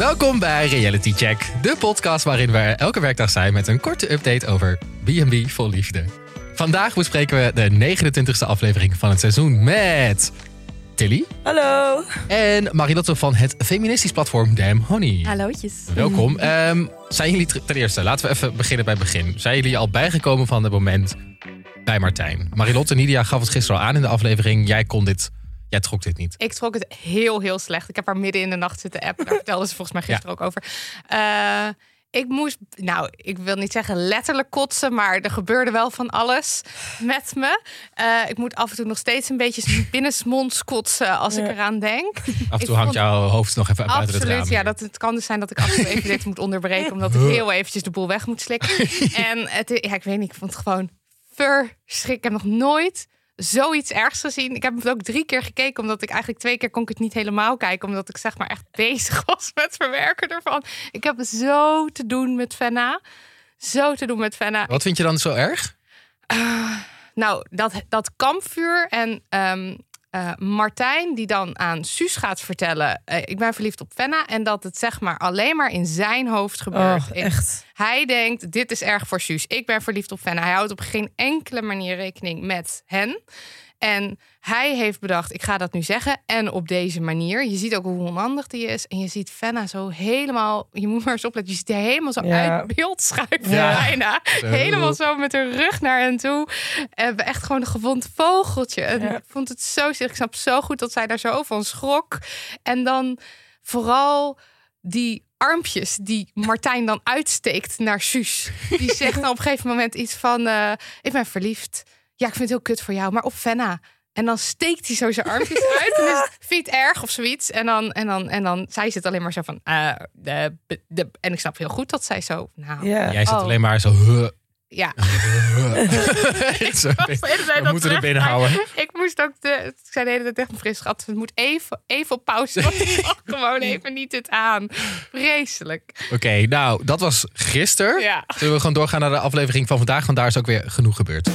Welkom bij Reality Check, de podcast waarin we elke werkdag zijn met een korte update over B&B vol liefde. Vandaag bespreken we de 29e aflevering van het seizoen met Tilly Hallo. en Marilotte van het feministisch platform Damn Honey. Hallootjes. Welkom. Ehm, zijn jullie ten eerste, laten we even beginnen bij het begin. Zijn jullie al bijgekomen van het moment bij Martijn? Marilotte Nidia gaf het gisteren al aan in de aflevering. Jij kon dit, jij trok dit niet. Ik trok het heel, heel slecht. Ik heb haar midden in de nacht zitten appen. Daar vertelde ze volgens mij gisteren ook over. Eh, ik moest, nou, ik wil niet zeggen letterlijk kotsen, maar er gebeurde wel van alles met me. Eh, ik moet af en toe nog steeds een beetje binnensmonds kotsen als ik eraan denk. Af en Ik toe hangt vond- jouw hoofd nog even buiten het raam. Absoluut, ja. Dat, het kan dus zijn dat ik af en toe even dit moet onderbreken, omdat ik heel eventjes de boel weg moet slikken. en het, ja, ik weet niet, ik vond het gewoon verschrikkelijk. Ik heb nog nooit zoiets ergs gezien. Ik heb het ook drie keer gekeken, omdat ik eigenlijk twee keer kon ik het niet helemaal kijken, omdat ik zeg maar echt bezig was met verwerken ervan. Ik heb zo te doen met Fenna. Zo te doen met Fenna. Wat vind je dan zo erg? Nou, dat, dat kampvuur en ehm, eh, Martijn die dan aan Suus gaat vertellen... eh, ik ben verliefd op Fenna. En dat het zeg maar alleen maar in zijn hoofd gebeurt. Oh, echt. Hij denkt, dit is erg voor Suus. Ik ben verliefd op Fenna. Hij houdt op geen enkele manier rekening met hen. En hij heeft bedacht, ik ga dat nu zeggen. En op deze manier. Je ziet ook hoe onhandig die is. En je ziet Fenna zo helemaal... Je moet maar eens opletten. Je ziet haar helemaal zo Ja. uit beeld schuiven Ja. bijna. Helemaal zo met haar rug naar hen toe. En echt gewoon een gewond vogeltje. En Ja. ik vond het zo zielig. Ik snap zo goed dat zij daar zo van schrok. En dan vooral die armpjes die Martijn dan uitsteekt naar Suus. Die zegt dan op een gegeven moment iets van... eh, ik ben verliefd. Ja, ik vind het heel kut voor jou, maar op Fenna. En dan steekt hij zo zijn armpjes uit. En is het vind het erg of zoiets. En dan, en dan, en dan zij zit alleen maar zo van... eh, de, de, en ik snap heel goed dat zij zo... Nou, Ja. Jij zit Oh. alleen maar zo... huh. ja. We dat moeten er binnen houden. Ik moest ook de. Ik zei de hele tijd tegen mijn fris schat. Het moet even, even op pauze. Gewoon even niet dit aan. Vreselijk. Oké, nou, dat was gisteren. Ja. Zullen we gewoon doorgaan naar de aflevering van vandaag? Want daar is ook weer genoeg gebeurd.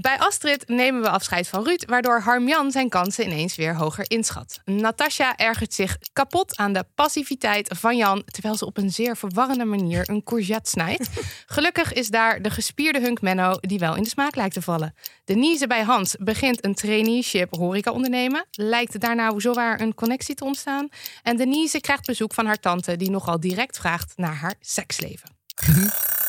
Bij Astrid nemen we afscheid van Ruud, waardoor Harmjan zijn kansen ineens weer hoger inschat. Natasja ergert zich kapot aan de passiviteit van Jan, terwijl ze op een zeer verwarrende manier een courgette snijdt. Gelukkig is daar de gespierde hunk Menno, die wel in de smaak lijkt te vallen. Denise bij Hans begint een traineeship horeca ondernemen. Lijkt daar nou zowaar een connectie te ontstaan. En Denise krijgt bezoek van haar tante, die nogal direct vraagt naar haar seksleven.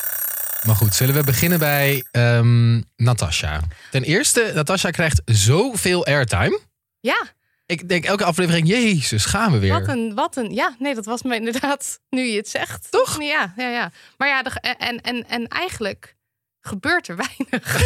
Maar goed, zullen we beginnen bij ehm Natasja. Ten eerste, Natasja krijgt zoveel airtime. Ja, Ik denk elke aflevering, jezus, gaan we weer. Wat een, wat een, ja, nee, dat was me inderdaad, nu je het zegt. Toch? Ja, ja, ja. Maar ja, de- en, en, en eigenlijk gebeurt er weinig.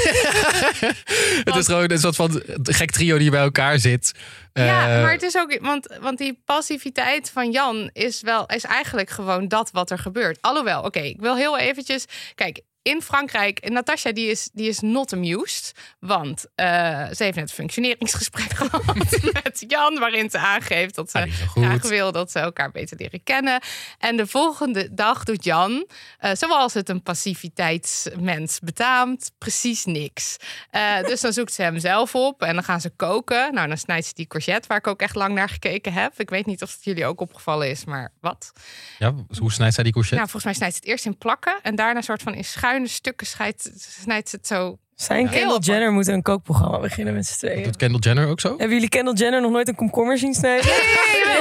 Het is gewoon een soort van gek trio die bij elkaar zit. ja, Eh, maar het is ook, want, want die passiviteit van Jan is wel, is eigenlijk gewoon dat wat er gebeurt. Alhoewel, oké, ik wil heel eventjes, kijk, in Frankrijk, Natasja die is, die is not amused. Want eh, ze heeft net een functioneringsgesprek gehad met Jan, waarin ze aangeeft dat ze Ah, graag wil dat ze elkaar beter leren kennen. En de volgende dag doet Jan, eh, zoals het een passiviteitsmens betaamt, precies niks. Eh, dus dan zoekt ze hem zelf op en dan gaan ze koken. Nou, dan snijdt ze die courgette, waar ik ook echt lang naar gekeken heb. Ik weet niet of het jullie ook opgevallen is, maar wat? Ja, hoe snijdt zij die courgette? Nou, volgens mij snijdt ze het eerst in plakken en daarna een soort van in schuine stukken snijdt, snijdt het zo. Zijn Kendall. Jenner moet een kookprogramma beginnen met z'n tweeën. Doet Kendall Jenner ook zo? Hebben jullie Kendall Jenner nog nooit een komkommer zien snijden?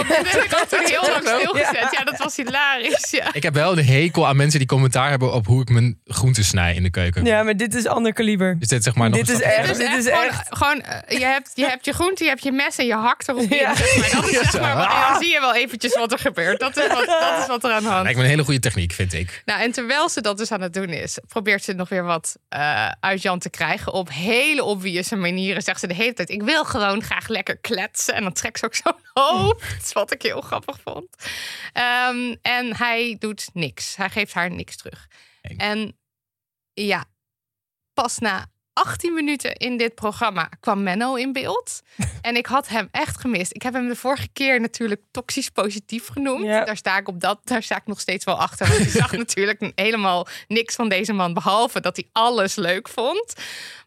dat heb ik ook toen heel lang Ja. stilgezet. Ja, dat was hilarisch. Ja. Ik heb wel een hekel aan mensen die commentaar hebben op hoe ik mijn groenten snij in de keuken. Ja, maar dit is ander kaliber. Is dit zeg maar nog Dit een is echt- dit echt is gewoon, echt- gewoon eh, je, hebt, je hebt je groente, je hebt je mes en je hakt erop in. Ja. Zeg maar. Dat is zeg maar, wat- Ah. en dan zie je wel eventjes wat er gebeurt. Dat is wat, dat is wat er aan de hand Lijkt me een hele goede techniek, vind ik. Nou, en terwijl ze dat dus aan het doen is, probeert ze nog weer wat eh, uit Jan te krijgen. Op hele obvious manieren zegt ze de hele tijd: Ik wil gewoon graag lekker kletsen. En dan trekt ze ook zo'n hoofd, wat ik heel grappig vond. Ehm, en hij doet niks. Hij geeft haar niks terug. En ja, pas na 18 minuten in dit programma kwam Menno in beeld. En ik had hem echt gemist. Ik heb hem de vorige keer natuurlijk toxisch positief genoemd. Ja. Daar sta ik op dat, daar sta ik nog steeds wel achter. Want ik zag natuurlijk helemaal niks van deze man. Behalve dat hij alles leuk vond.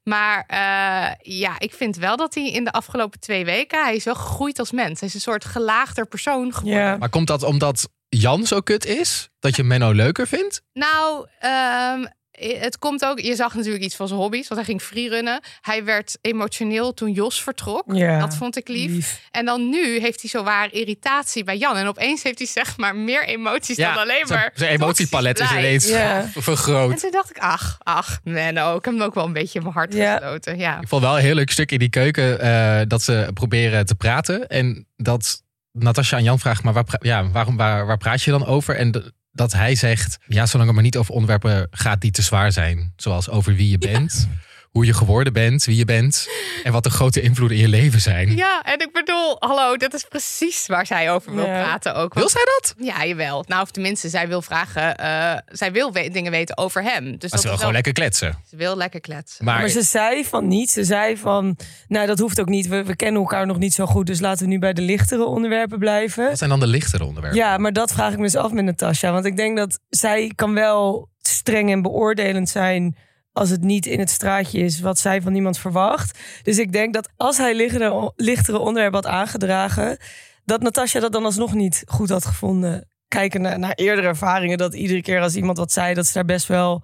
Maar eh, ja, ik vind wel dat hij in de afgelopen twee weken... hij is wel gegroeid als mens. Hij is een soort gelaagder persoon geworden. Ja. Maar komt dat omdat Jan zo kut is? Dat je Menno leuker vindt? Nou, ehm, het komt ook. Je zag natuurlijk iets van zijn hobby's, want hij ging freerunnen. Hij werd emotioneel toen Jos vertrok. Ja, Dat vond ik lief. En dan nu heeft hij zo waar irritatie bij Jan. En opeens heeft hij zeg maar meer emoties dan alleen zijn- maar. Zijn emotiepalet is ineens Ja. En vergroot. toen dacht ik, ach, ach, Menno. Ik heb hem ook wel een beetje in mijn hart Ja. gesloten. Ja. Ik vond wel een heel leuk stuk in die keuken eh, dat ze proberen te praten. En dat Natasja aan Jan vraagt, maar waar, ja, waarom, waar, waar praat je dan over? En dat hij zegt, ja, zolang het maar niet over onderwerpen gaat die te zwaar zijn. Zoals over wie je bent, hoe je geworden bent, wie je bent. En wat de grote invloeden in je leven zijn. ja, en ik bedoel, hallo, dat is precies waar zij over wil Ja. praten ook. Wil zij dat? Ja, jawel. Nou, of tenminste, zij wil vragen. eh, zij wil we- dingen weten over hem. Dus Maar dat ze wil is gewoon wel- lekker kletsen. Ze wil lekker kletsen. Maar, Maar ze zei van niet. Ze zei van, nou dat hoeft ook niet. We, we kennen elkaar nog niet zo goed. Dus laten we nu bij de lichtere onderwerpen blijven. wat zijn dan de lichtere onderwerpen? Ja, maar dat vraag ik me dus af met Natasja. Want ik denk dat zij kan wel streng en beoordelend zijn... als het niet in het straatje is wat zij van iemand verwacht. Dus ik denk dat als hij lichtere, lichtere onderwerpen had aangedragen... dat Natasja dat dan alsnog niet goed had gevonden. Kijken naar, naar eerdere ervaringen. Dat iedere keer als iemand wat zei, dat ze daar best wel...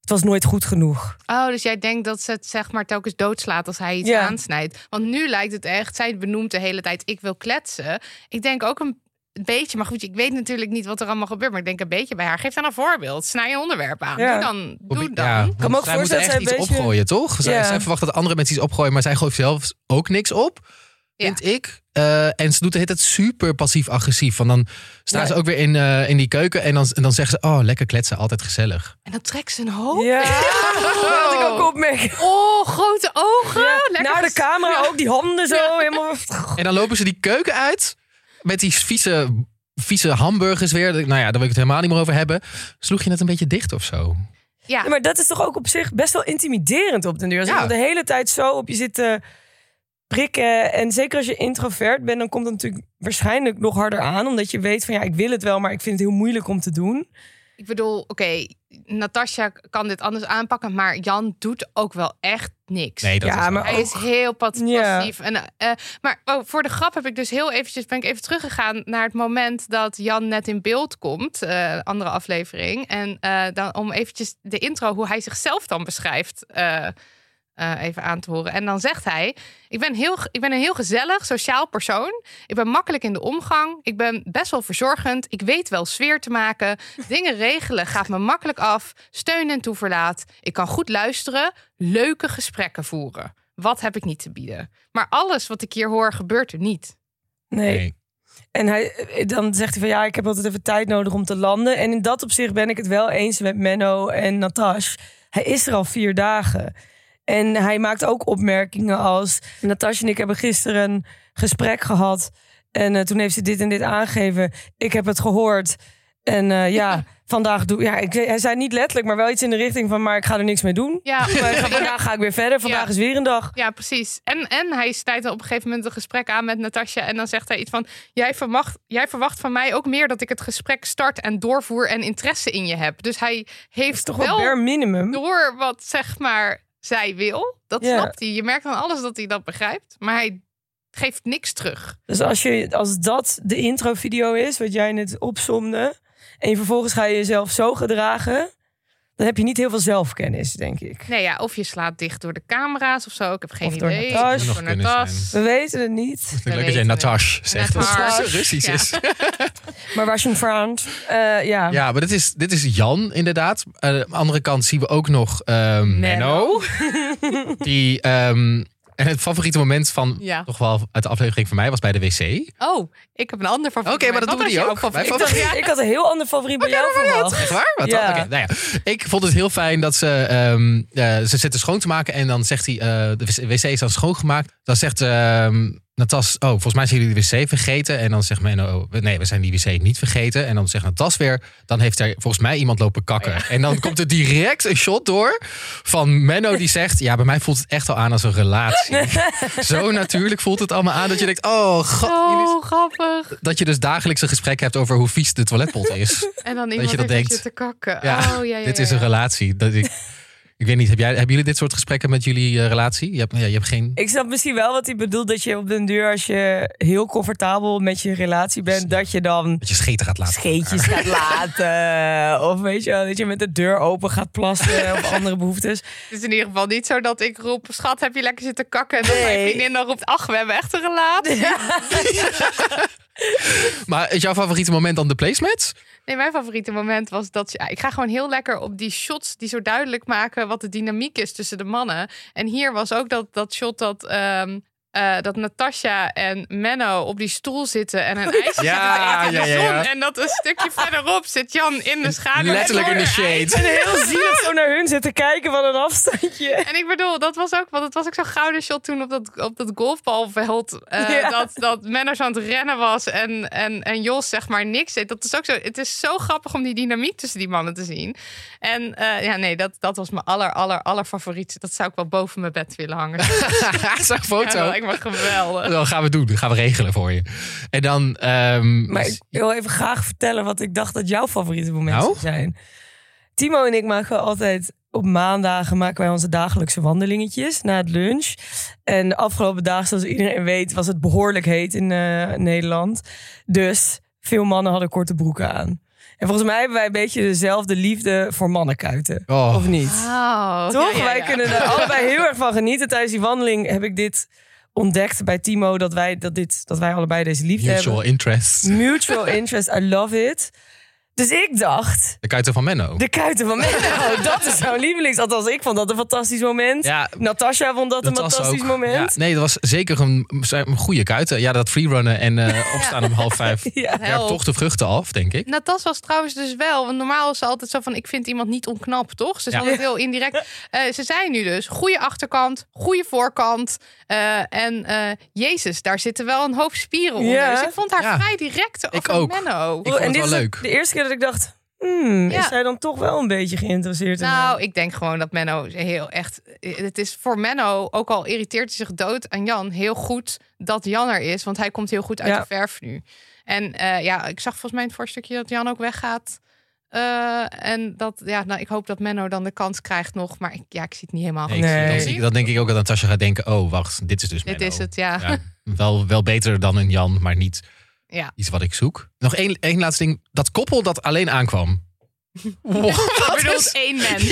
Het was nooit goed genoeg. Oh, dus jij denkt dat ze het zeg maar telkens doodslaat als hij iets Ja. aansnijdt. Want nu lijkt het echt, zij benoemt de hele tijd, ik wil kletsen. Ik denk ook een beetje, maar goed, ik weet natuurlijk niet wat er allemaal gebeurt. Maar ik denk een beetje bij haar. Geef dan een voorbeeld. Snij je onderwerp aan. Ja. Doe dan. Doe dan. Ja, kan me ook zij voorstellen echt dat iets zij een beetje- opgooien, toch? Zij, Ja. zij verwacht dat andere mensen iets opgooien, maar zij gooit zelf ook niks op, Ja. vind ik. Eh, en ze doet het super passief-agressief. Van dan staan Ja. ze ook weer in, eh, in die keuken en dan, en dan zeggen ze, oh, lekker kletsen, altijd gezellig. En dan trekt ze een hoofd. Ja, dat had ik ook opmerken. Oh, grote ogen. Naar de camera Ja. ook, die handen zo helemaal... En dan lopen ze die keuken uit met die vieze, vieze hamburgers weer. Nou ja, daar wil ik het helemaal niet meer over hebben. Sloeg je het een beetje dicht of zo? Ja. Ja, maar dat is toch ook op zich best wel intimiderend op den duur. Als Ja. iemand de hele tijd zo op je zit te prikken. En zeker als je introvert bent, dan komt het natuurlijk waarschijnlijk nog harder aan. Omdat je weet van ja, ik wil het wel, maar ik vind het heel moeilijk om te doen. Ik bedoel, oké, Natasja kan dit anders aanpakken, maar Jan doet ook wel echt niks. Nee, dat Ja, is maar Hij is heel Ja. passief. En, eh, maar oh, voor de grap heb ik dus heel eventjes ben ik even teruggegaan naar het moment dat Jan net in beeld komt, eh, andere aflevering, en eh, dan om eventjes de intro hoe hij zichzelf dan beschrijft. Eh, even aan te horen. En dan zegt hij: ik ben, heel, ik ben een heel gezellig, sociaal persoon. Ik ben makkelijk in de omgang. Ik ben best wel verzorgend. Ik weet wel sfeer te maken. Dingen regelen gaat me makkelijk af. Steun en toeverlaat. Ik kan goed luisteren. Leuke gesprekken voeren. Wat heb ik niet te bieden? Maar alles wat ik hier hoor, gebeurt er niet. Nee. Nee. En hij, eh, dan zegt hij van ja, ik heb altijd even tijd nodig om te landen. En in dat opzicht ben ik het wel eens met Menno en Natas. Hij is er al vier dagen. En hij maakt ook opmerkingen als... Natasja en ik hebben gisteren een gesprek gehad. En eh, toen heeft ze dit en dit aangegeven. Ik heb het gehoord. En eh, ja, vandaag doe ja, ik. Hij zei niet letterlijk, maar wel iets in de richting van... maar ik ga er niks mee doen. Ja, Maar ik ga- vandaag ga ik weer verder. Vandaag Ja. is weer een dag. Ja, precies. En, en hij snijdt op een gegeven moment een gesprek aan met Natasja. En dan zegt hij iets van: jij verwacht, jij verwacht van mij ook meer dat ik het gesprek start en doorvoer en interesse in je heb. Dus hij heeft toch wel wel minimum. door wat zeg maar zij wil. Dat snapt hij. Je merkt aan alles dat hij dat begrijpt. Maar hij geeft niks terug. Dus als, je, als dat de intro-video is, wat jij net opsomde... en je vervolgens ga je jezelf zo gedragen... dan heb je niet heel veel zelfkennis, denk ik. Nee, ja, of je slaat dicht door de camera's of zo. Ik heb geen Of door idee. Natas. Door Natas. We weten het niet. Leuk dat jij. Natash zegt. Dat Natas. het Russisch Ja. is. Maar een Frans? Eh, ja. Ja, maar dit is, dit is Jan inderdaad. Eh, aan de andere kant zien we ook nog ehm Menno. Die, ehm, en het favoriete moment van Ja. toch wel uit de aflevering van mij was bij de wc. Oh, ik heb een ander favoriet. Oké, maar dat doen we jouw ook. favoriet? Mijn Ik, dacht, favoriet. ik had een heel ander favoriet bij jou verwacht. Echt waar? Wat Ja. nou ja. Ik vond het heel fijn dat ze, ehm, eh, ze zitten schoon te maken. En dan zegt hij, eh, de wc is dan schoongemaakt. Dan zegt ehm, Natas, oh, volgens mij zijn jullie de wc vergeten. En dan zegt Menno, oh, nee, we zijn die wc niet vergeten. En dan zegt Natas weer, dan heeft er volgens mij iemand lopen kakken. En dan komt er direct een shot door van Menno die zegt, ja, bij mij voelt het echt al aan als een relatie. Zo natuurlijk voelt het allemaal aan dat je denkt, oh, god, Oh, grappig. dat je dus dagelijks een gesprek hebt over hoe vies de toiletpot is. En dan je iemand dat heeft denkt. zitten kakken. Ja, oh, ja, ja, dit is een relatie. Dat ik, ik weet niet, heb jij, hebben jullie dit soort gesprekken met jullie eh, relatie? Je hebt, ja, je hebt geen... Ik snap misschien wel wat hij bedoelt. Dat je op den duur, als je heel comfortabel met je relatie bent, dat je dan Dat je scheten gaat laten. scheetjes gaat laten. Of weet je wel, dat je met de deur open gaat plassen of andere behoeftes. Het is in ieder geval niet zo dat ik roep... Schat, heb je lekker zitten kakken? En dat mijn Nee. vriendin dan roept... Ach, we hebben echt een relatie. Maar is jouw favoriete moment dan de placemats? Nee, mijn favoriete moment was dat... Ja, ik ga gewoon heel lekker op die shots die zo duidelijk maken... wat de dynamiek is tussen de mannen. En hier was ook dat, dat shot dat... ehm, eh, dat Natasha en Menno op die stoel zitten en een ijsje Ja, eten in de ja, ja, ja. zon. En dat een stukje verderop zit Jan in de schaduw. Letterlijk in de En shade. En heel zielig zo naar hun zitten kijken van een afstandje. En ik bedoel, dat was ook, want het was ook zo'n gouden shot toen op dat, op dat golfbalveld. eh, Ja. Dat, dat Menno zo aan het rennen was en, en, en Jos zeg maar niks deed. Dat is ook zo, het is zo grappig om die dynamiek tussen die mannen te zien. En eh, ja, nee, dat, dat was mijn aller, aller, aller favoriet. Dat zou ik wel boven mijn bed willen hangen. Zo'n Ja, foto. Lijkt me geweldig. Dan gaan we doen. Dat gaan we regelen voor je. En dan... ehm, Maar ik wil even graag vertellen wat ik dacht dat jouw favoriete momenten Nou? zijn. Timo en ik maken altijd op maandagen maken wij onze dagelijkse wandelingetjes na het lunch. En de afgelopen dagen, zoals iedereen weet, was het behoorlijk heet in eh, Nederland. Dus veel mannen hadden korte broeken aan. En volgens mij hebben wij een beetje dezelfde liefde voor mannenkuiten. Oh. Of niet? Wauw. Toch? Ja, ja, Wij kunnen er allebei heel erg van genieten. Tijdens die wandeling heb ik dit ontdekt bij Timo. Dat wij, dat dit, dat wij allebei deze liefde hebben. Mutual interest. Mutual interest, I love it. Dus ik dacht, De kuiten van Menno. de kuiten van Menno, dat is jouw lievelings. Althans, ik vond dat een fantastisch moment. Ja, Natasha vond dat, een fantastisch ook- moment. Ja, nee, dat was zeker een, een goede kuiten. Ja, dat freerunnen en eh, opstaan om half vijf. Ja. Werpt toch de vruchten af, denk ik. Natas was trouwens dus wel. Want normaal is ze altijd zo van: ik vind iemand niet onknap, toch? Ze is Ja. altijd heel indirect. Eh, ze zei nu dus: goede achterkant, goede voorkant. eh, en eh, Jezus, daar zitten wel een hoop spieren onder. Ja. Dus ik vond haar Ja. vrij direct over Ik ook. Menno. Ik vond en het dit wel is leuk. de eerste keer dat ik dacht, hmm, Ja. is zij dan toch wel een beetje geïnteresseerd in Nou, hem? ik denk gewoon dat Menno heel echt. Het is voor Menno, ook al irriteert hij zich dood aan Jan, heel goed dat Jan er is. Want hij komt heel goed uit Ja. de verf nu. En eh, ja, ik zag volgens mij in het voorstukje dat Jan ook weggaat. Eh, en dat, ja, nou, ik hoop dat Menno dan de kans krijgt nog. Maar ik, ja, ik zie het niet helemaal. Nee. Dan, denk ik ook dat Natasja gaat denken... oh, wacht, dit is dus Dit Menno. is het, ja. Ja, wel, wel beter dan een Jan, maar niet Ja. iets wat ik zoek. Nog één, één laatste ding. Dat koppel dat alleen aankwam. Wow, wat is- één mens.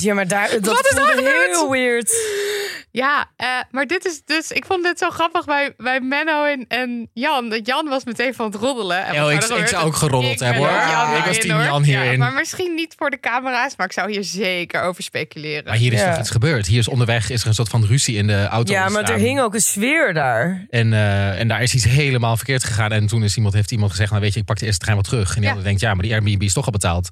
Ja, maar daar, dat Wat is heel weird. Ja, eh, maar dit is dus. Ik vond dit zo grappig bij, bij Menno en, en Jan. Dat Jan was meteen van het roddelen. En Ja, wat ik- er ik zou ook geroddeld hebben, hoor. Ja, ik was team hoor. Jan hierin. Ja, maar misschien niet voor de camera's, maar ik zou hier zeker over speculeren. Maar hier is Ja. toch iets gebeurd. Hier is onderweg is er een soort van ruzie in de auto Ja, maar er hing ook een sfeer daar. En, eh, en daar is iets helemaal verkeerd gegaan. En toen is iemand, heeft iemand gezegd, nou weet je, ik pak de eerste trein wel terug. En die Ja. ander denkt, ja, maar die Airbnb is toch al betaald.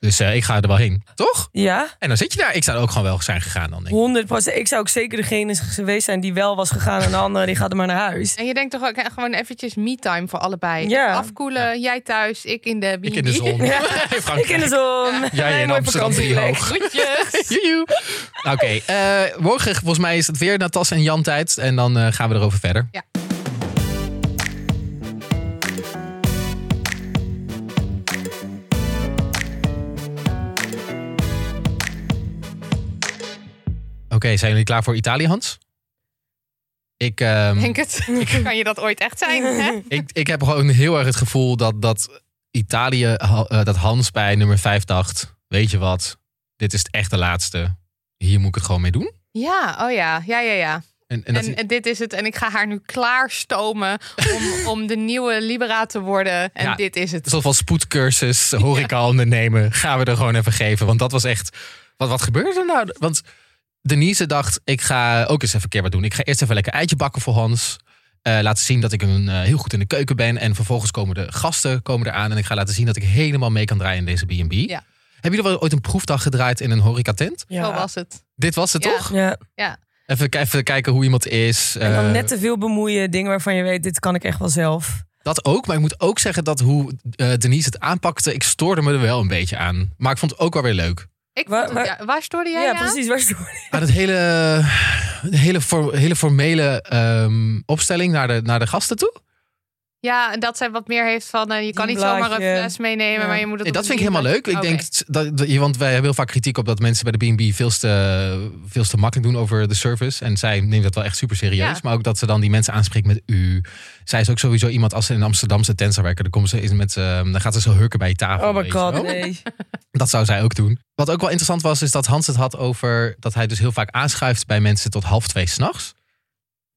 Dus eh, ik ga er wel heen. Toch? Ja, En dan zit je daar. Ik zou er ook gewoon wel zijn gegaan dan, denk ik. 100% Ik zou ook zeker degene geweest zijn die wel was gegaan en de andere die gaat er maar naar huis. En je denkt toch ook gewoon eventjes me-time voor allebei. Ja. Afkoelen, jij thuis, ik in de Ik in de zon. Ja. In. Ik in de zon. Jij Een in mooi Amsterdam driehoog. Groetjes. Oké, eh, morgen volgens mij is het weer Natas en Jan tijd. En dan eh, gaan we erover verder. Ja. Oké, zijn jullie klaar voor Italië, Hans? Ik, ehm, Denk het. Kan je dat ooit echt zijn? Hè? ik, ik heb gewoon heel erg het gevoel dat, dat Italië, ha- eh, dat Hans bij nummer 5 dacht, weet je wat, dit is echt de laatste. Hier moet ik het gewoon mee doen. Ja, oh ja. Ja, ja, ja. En, en dat, En, en dit is het. En ik ga haar nu klaarstomen om, om de nieuwe Libera te worden. En Ja. dit is een het. soort van spoedcursus, horeca ondernemen, gaan we er gewoon even geven. Want dat was echt, wat, wat gebeurde er nou? Want Denise dacht, ik ga ook eens even een keer wat doen. Ik ga eerst even lekker eitje bakken voor Hans. Eh, laten zien dat ik een, eh, heel goed in de keuken ben. En vervolgens komen de gasten komen eraan. En ik ga laten zien dat ik helemaal mee kan draaien in deze B&B. Ja. Hebben jullie wel ooit een proefdag gedraaid in een horecatent? Ja. Zo was het. Dit was het Ja. toch? Ja. Ja. Even, even kijken hoe iemand is. En dan Eh, net te veel bemoeien, dingen waarvan je weet, dit kan ik echt wel zelf. Dat ook, maar ik moet ook zeggen dat hoe Denise het aanpakte, ik stoorde me er wel een beetje aan. Maar ik vond het ook wel weer leuk. Ik Waar- vond het, waar- ja, waar stoorde jij Ja, je aan? precies. Waar het? Aan het hele, de hele, for- hele formele ehm, opstelling naar de, naar de gasten toe. Ja, en dat zij wat meer heeft van... eh, je kan niet zomaar een fles meenemen, Ja. maar je moet het Nee, dat vind ik helemaal leuk. Ik Oké. denk dat, dat- want wij hebben heel vaak kritiek op dat mensen bij de B&B veel te, veel te makkelijk doen over de service. En zij neemt dat wel echt super serieus. Ja. Maar ook dat ze dan die mensen aanspreekt met u. Zij is ook sowieso iemand als ze in Amsterdamse tent zou werken. Dan, komt ze met, ehm, dan gaat ze zo hurken bij je tafel. Oh my god, nee. Dat zou zij ook doen. Wat ook wel interessant was, is dat Hans het had over dat hij dus heel vaak aanschuift bij mensen tot half twee s'nachts.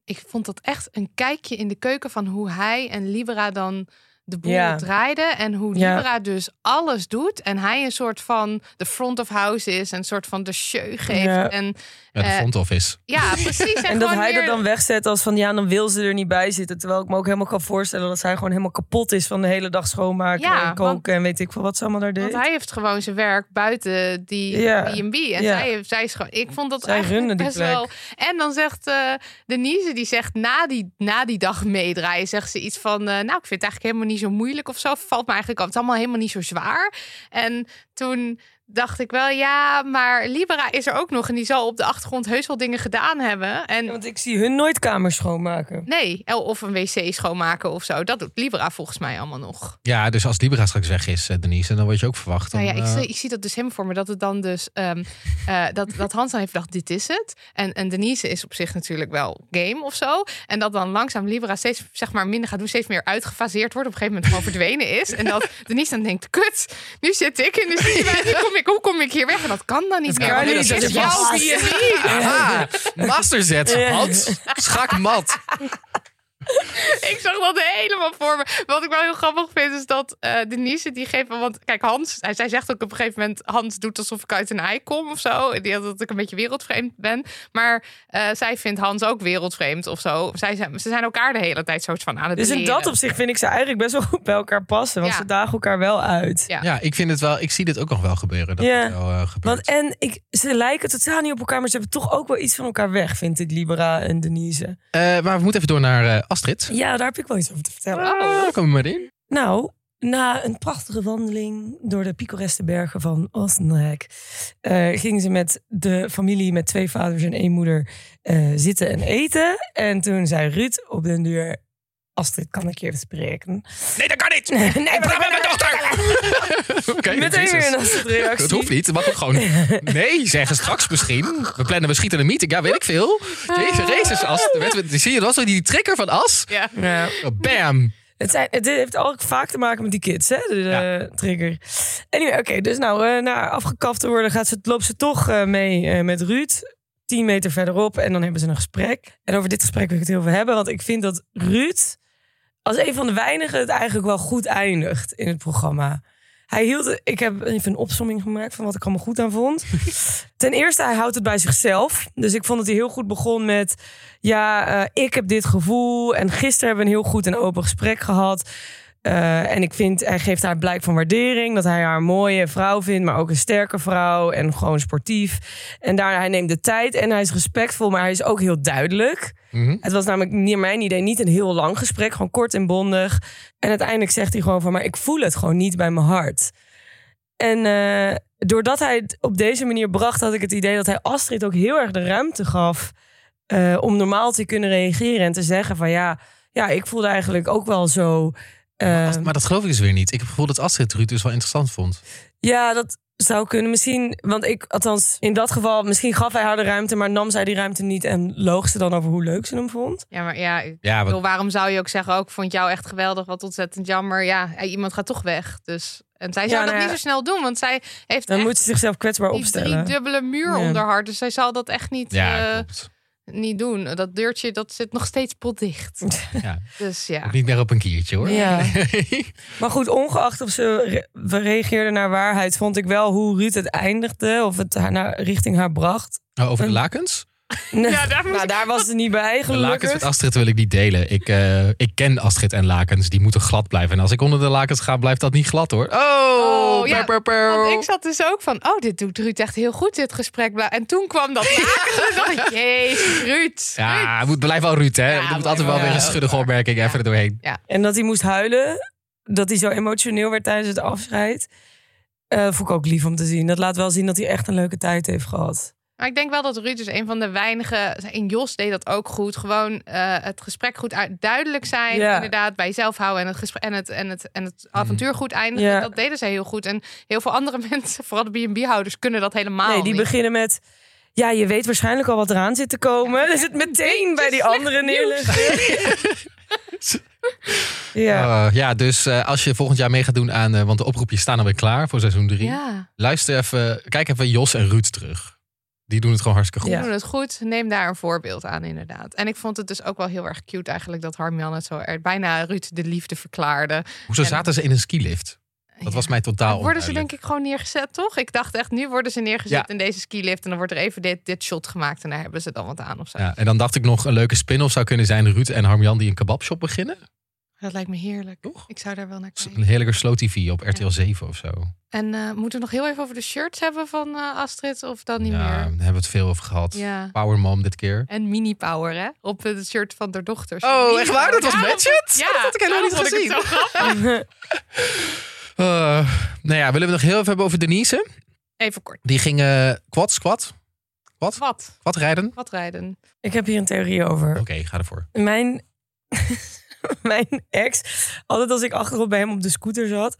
Ik vond dat echt een kijkje in de keuken van hoe hij en Libera dan de boel Ja. draaiden. En hoe Ja. Libera dus alles doet. En hij een soort van de front of house is. En een soort van de show geeft. Ja. En Ja, de Eh, front office. ja, precies. En, En dat hij meer- dat dan wegzet als van ja, dan wil ze er niet bij zitten. Terwijl ik me ook helemaal kan voorstellen dat zij gewoon helemaal kapot is van de hele dag schoonmaken Ja, en koken en weet ik veel wat ze allemaal daar deed. Want hij heeft gewoon zijn werk buiten die Ja. B&B. En Ja. zij, heeft- zij is gewoon... Ik vond dat Zij eigenlijk runnen die best plek. wel... En dan zegt eh, Denise, die zegt na die, na die dag meedraaien... zegt ze iets van... eh, nou, ik vind het eigenlijk helemaal niet zo moeilijk of zo. Valt me eigenlijk. Het allemaal helemaal niet zo zwaar. En toen dacht ik wel... Ja, maar Libera is er ook nog. En die zal op de achtergrond heus wel dingen gedaan hebben. En Ja, want ik zie hun nooit kamers schoonmaken. nee, of een wc schoonmaken of zo. Dat doet Libera volgens mij allemaal nog. Ja, dus als Libera straks weg is, eh, Denise, dan word je ook verwacht. Dan, Nou ja, ik, eh, zie- ik zie dat dus helemaal voor me. Dat het dan dus. ehm, eh, dat, dat Hans dan heeft gedacht: dit is het. En, en Denise is op zich natuurlijk wel game of zo. En dat dan langzaam Libera steeds zeg maar, minder gaat doen. Steeds meer uitgefaseerd wordt. Op een gegeven moment gewoon verdwenen is. En dat Denise dan denkt: kut, nu zit ik in de situatie. Nu kom ik, hoe kom ik hier weg? En dat kan dan niet meer. kan niet, dit dat is jouw masterzet. Hans. Schakmat. Ik zag dat helemaal voor me. Wat ik wel heel grappig vind, is dat eh, Denise die geeft... Want kijk, Hans, hij, zij zegt ook op een gegeven moment... Hans doet alsof ik uit een ei kom of zo. Die, dat ik een beetje wereldvreemd ben. Maar eh, zij vindt Hans ook wereldvreemd of zo. Zij, zijn- ze zijn elkaar de hele tijd soort van aan het Dus in leren. dat opzicht vind ik ze eigenlijk best wel goed bij elkaar passen. Want Ja. ze dagen elkaar wel uit. Ja. Ja, ik vind het wel. Ik zie dit ook nog wel gebeuren. Dat Ja. het wel, eh, gebeurt. Want en ik, ze lijken totaal niet op elkaar, maar ze hebben toch ook wel iets van elkaar weg, vind ik, Libera en Denise. Eh, maar we moeten even door naar eh, Ja, daar heb ik wel iets over te vertellen. Ah, kom maar in. Nou, na een prachtige wandeling door de pittoreske bergen van Oostenrijk... eh, gingen ze met de familie met twee vaders en één moeder eh, zitten en eten. En toen zei Ruud op den duur... Astrid, kan ik je even spreken? Nee, dat kan niet. nee, Ik ben met mijn dochter. Oké, Meteen weer een Astrid-reactie. Het hoeft niet. Mag ook gewoon. Nee, zeggen straks misschien. We plannen, we schieten een meeting. Ja, weet ik veel. Jezus, Jezus, As. Weet je, Zie je dat? Zo die trigger van As. Ja. Ja. Oh, Bam. Het, zijn, het heeft ook vaak te maken met die kids, hè? De, de Ja. trigger. Anyway, oké. dus nou, eh, na afgekaft te worden, gaat ze, loopt ze toch eh, mee eh, met Ruud. 10 meter verderop. En dan hebben ze een gesprek. En over dit gesprek wil ik het heel veel hebben. Want ik vind dat Ruud, als een van de weinigen, het eigenlijk wel goed eindigt in het programma. Hij hield, ik heb even een opsomming gemaakt van wat ik allemaal goed aan vond. Ten eerste, hij houdt het bij zichzelf. Dus ik vond dat hij heel goed begon met... Ja, eh, ik heb dit gevoel. En gisteren hebben we een heel goed en open gesprek gehad. Eh, en ik vind, hij geeft haar blijk van waardering. Dat hij haar een mooie vrouw vindt, maar ook een sterke vrouw. En gewoon sportief. En daarna, hij neemt de tijd en hij is respectvol, maar hij is ook heel duidelijk. Mhm. Het was namelijk niet mijn idee, niet een heel lang gesprek. Gewoon kort en bondig. En uiteindelijk zegt hij gewoon van, maar ik voel het gewoon niet bij mijn hart. En eh, doordat hij het op deze manier bracht, had ik het idee dat hij Astrid ook heel erg de ruimte gaf eh, om normaal te kunnen reageren en te zeggen van ja, ja, ik voelde eigenlijk ook wel zo. Eh, As- Maar dat geloof ik dus weer niet. Ik heb het gevoel dat Astrid Ruud dus wel interessant vond. ja, dat zou kunnen. Misschien, want ik, althans, in dat geval, misschien gaf hij haar de ruimte, maar nam zij die ruimte niet en loog ze dan over hoe leuk ze hem vond. Ja, maar ja, ik Ja, bedoel, wat, waarom zou je ook zeggen, ook ik vond jou echt geweldig, wat ontzettend jammer. Ja, hey, iemand gaat toch weg. Dus, en zij zou Ja, dat nou niet zo snel doen, want zij heeft Dan echt moet ze zichzelf kwetsbaar die opstellen. drie dubbele muur Ja. onder haar. Dus zij zal dat echt niet, ja, eh, klopt. Niet doen. Dat deurtje, dat zit nog steeds potdicht. Ja. Dus ja. Ook niet meer op een kiertje hoor. Ja. Maar goed, ongeacht of ze re- we reageerden naar waarheid, vond ik wel hoe Ruud het eindigde, of het haar naar, richting haar bracht. Oh, over de lakens? Ja, daar nou, ik- daar was ze niet bij, De lakens gelukkig. met Astrid wil ik niet delen. Ik, eh, ik ken Astrid en lakens. Die moeten glad blijven. En als ik onder de lakens ga, blijft dat niet glad hoor. Oh, Oh, ja. per, per, per. Want ik zat dus ook van, oh, dit doet Ruud echt heel goed, dit gesprek. Bla- En toen kwam dat laken. En dacht ik, jezus, Ruud. Ja, het moet blijf wel Ruud, hè? Ja, er moet altijd wel wel. weer een schuddige opmerking even er doorheen. En dat hij moest huilen. Dat hij zo emotioneel werd tijdens het afscheid. eh vond ik ook lief om te zien. Dat laat wel zien dat hij echt een leuke tijd heeft gehad. Maar ik denk wel dat Ruud is een van de weinige. En Jos deed dat ook goed. Gewoon eh, het gesprek goed uit, duidelijk zijn. Ja. Inderdaad, bij jezelf houden en het, gesprek, en het, en het, en het avontuur goed eindigen. Dat deden zij heel goed. En heel veel andere mensen, vooral de B&B-houders, kunnen dat helemaal nee, die niet. beginnen met... Ja, je weet waarschijnlijk al wat eraan zit te komen. Dus het meteen bij die andere neerleggen. ja. Eh, ja, dus eh, als je volgend jaar mee gaat doen aan... eh, want de oproepjes staan alweer klaar voor seizoen 3. Ja, Luister even, kijk even Jos en Ruud terug. Die doen het gewoon hartstikke goed. die doen het goed. Neem daar een voorbeeld aan, inderdaad. En ik vond het dus ook wel heel erg cute eigenlijk dat Harmjan het zo er bijna Ruud de liefde verklaarde. Hoezo En- zaten ze in een skilift? Dat was mij totaal Worden ze denk ik gewoon neergezet, toch? Ik dacht echt, nu worden ze neergezet Ja. in deze skilift. En dan wordt er even dit, dit shot gemaakt. En daar hebben ze dan wat aan of zo. Ja, en dan dacht ik nog een leuke spin-off zou kunnen zijn... Ruud en Harmjan die een kebabshop beginnen. Dat lijkt me heerlijk. Toch? Ik zou daar wel naar Een kijken. heerlijke slow TV op RTL 7 of zo. En eh, moeten we nog heel even over de shirts hebben van eh, Astrid? Of dan niet ja, daar meer? hebben we het veel over gehad. Ja. Power Mom dit keer. En mini power, hè? Op het shirt van de dochters. Oh, Mini echt waar? Dat was. Matchet? Ja, dat had ik helemaal niet ik gezien. het zo grappig. Eh, nou ja, willen we nog heel even hebben over Denise? Even kort. Die ging quad, squat, quad, Wat? quad rijden. Wat rijden? Ik heb hier een theorie over. Oké, ga ervoor. Mijn, mijn ex, altijd als ik achterop bij hem op de scooter zat,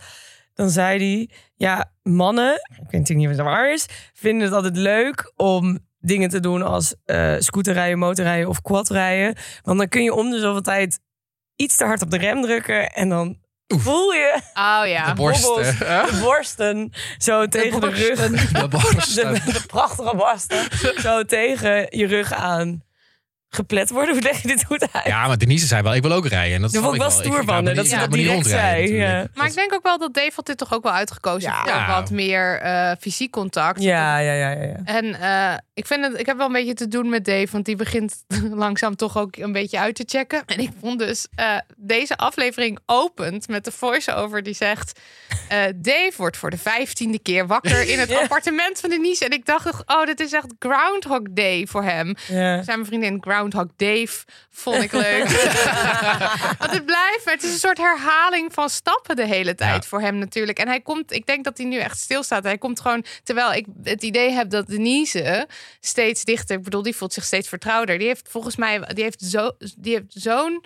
dan zei hij: Ja, mannen, ik weet natuurlijk niet wat er waar is, vinden het altijd leuk om dingen te doen als eh scooterrijden, motorrijden of quadrijden. Want dan kun je om de zoveel tijd iets te hard op de rem drukken en dan voel je Oh ja. de borsten. de borsten zo tegen de, rug. De borsten. De, de prachtige borsten zo tegen je rug aan geplet worden. Hoe leg je dit goed uit? Ja, maar Denise zei wel, ik wil ook rijden. En dat vond ik wel ik stoer van dat niet- ze dat direct rondrijden zei, ja. Maar ik denk ook wel dat Dave had dit toch ook wel uitgekozen Ja. voor wat meer eh, fysiek contact. Ja, ja, ja, ja. ja. En eh, ik, vind het, ik heb wel een beetje te doen met Dave, want die begint langzaam toch ook een beetje uit te checken. En ik vond dus eh, deze aflevering opent met de voice-over die zegt: eh, Dave wordt voor de vijftiende keer wakker in het appartement van Denise. En ik dacht, oh, dit is echt Groundhog Day voor hem. Zijn mijn vriendin Groundhog Dave vond ik leuk. Want het blijft, het is een soort herhaling van stappen de hele tijd Ja. voor hem natuurlijk. En hij komt, ik denk dat hij nu echt stilstaat. Hij komt gewoon, terwijl ik het idee heb dat Denise steeds dichter, ik bedoel, die voelt zich steeds vertrouwder. Die heeft volgens mij, die heeft zo, die heeft zo'n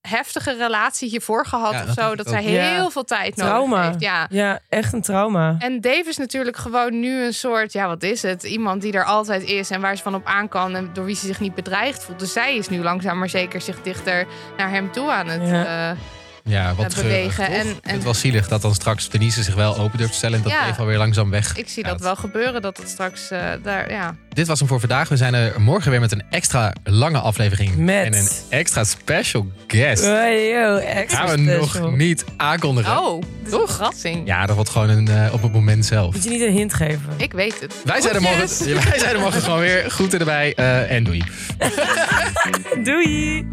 heftige relatie hiervoor gehad Ja, of dat zo, dat zij. Ja. heel veel tijd nodig Trauma. heeft. Ja. Ja, echt een trauma. En Dave is natuurlijk gewoon nu een soort, ja, wat is het? Iemand die er altijd is en waar ze van op aan kan en door wie ze zich niet bedreigd voelt. Dus zij is nu langzaam maar zeker zich dichter naar hem toe aan het. Ja. eh, Ja, wat bewegen. En- het wel zielig dat dan straks Denise zich wel open durft te stellen... en dat Ja. Alweer langzaam weg ik zie gaat. dat wel gebeuren, dat het straks eh, daar, ja. Dit was hem voor vandaag. We zijn er morgen weer met een extra lange aflevering. Met- En een extra special guest. Hey, yo, extra Gaan we special. nog niet aankondigen. Oh, Toch? verrassing. Ja, dat wordt gewoon een, eh, op het moment zelf. Moet je niet een hint geven? Ik weet het. Wij zijn, er morgen, wij zijn er morgen gewoon weer. Groeten erbij eh, en doei. Doei!